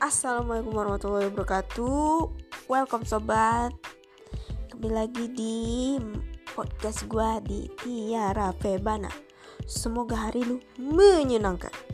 Assalamualaikum warahmatullahi wabarakatuh. Welcome sobat. Kembali lagi di podcast gue di Tiara Febana. Semoga hari lu menyenangkan.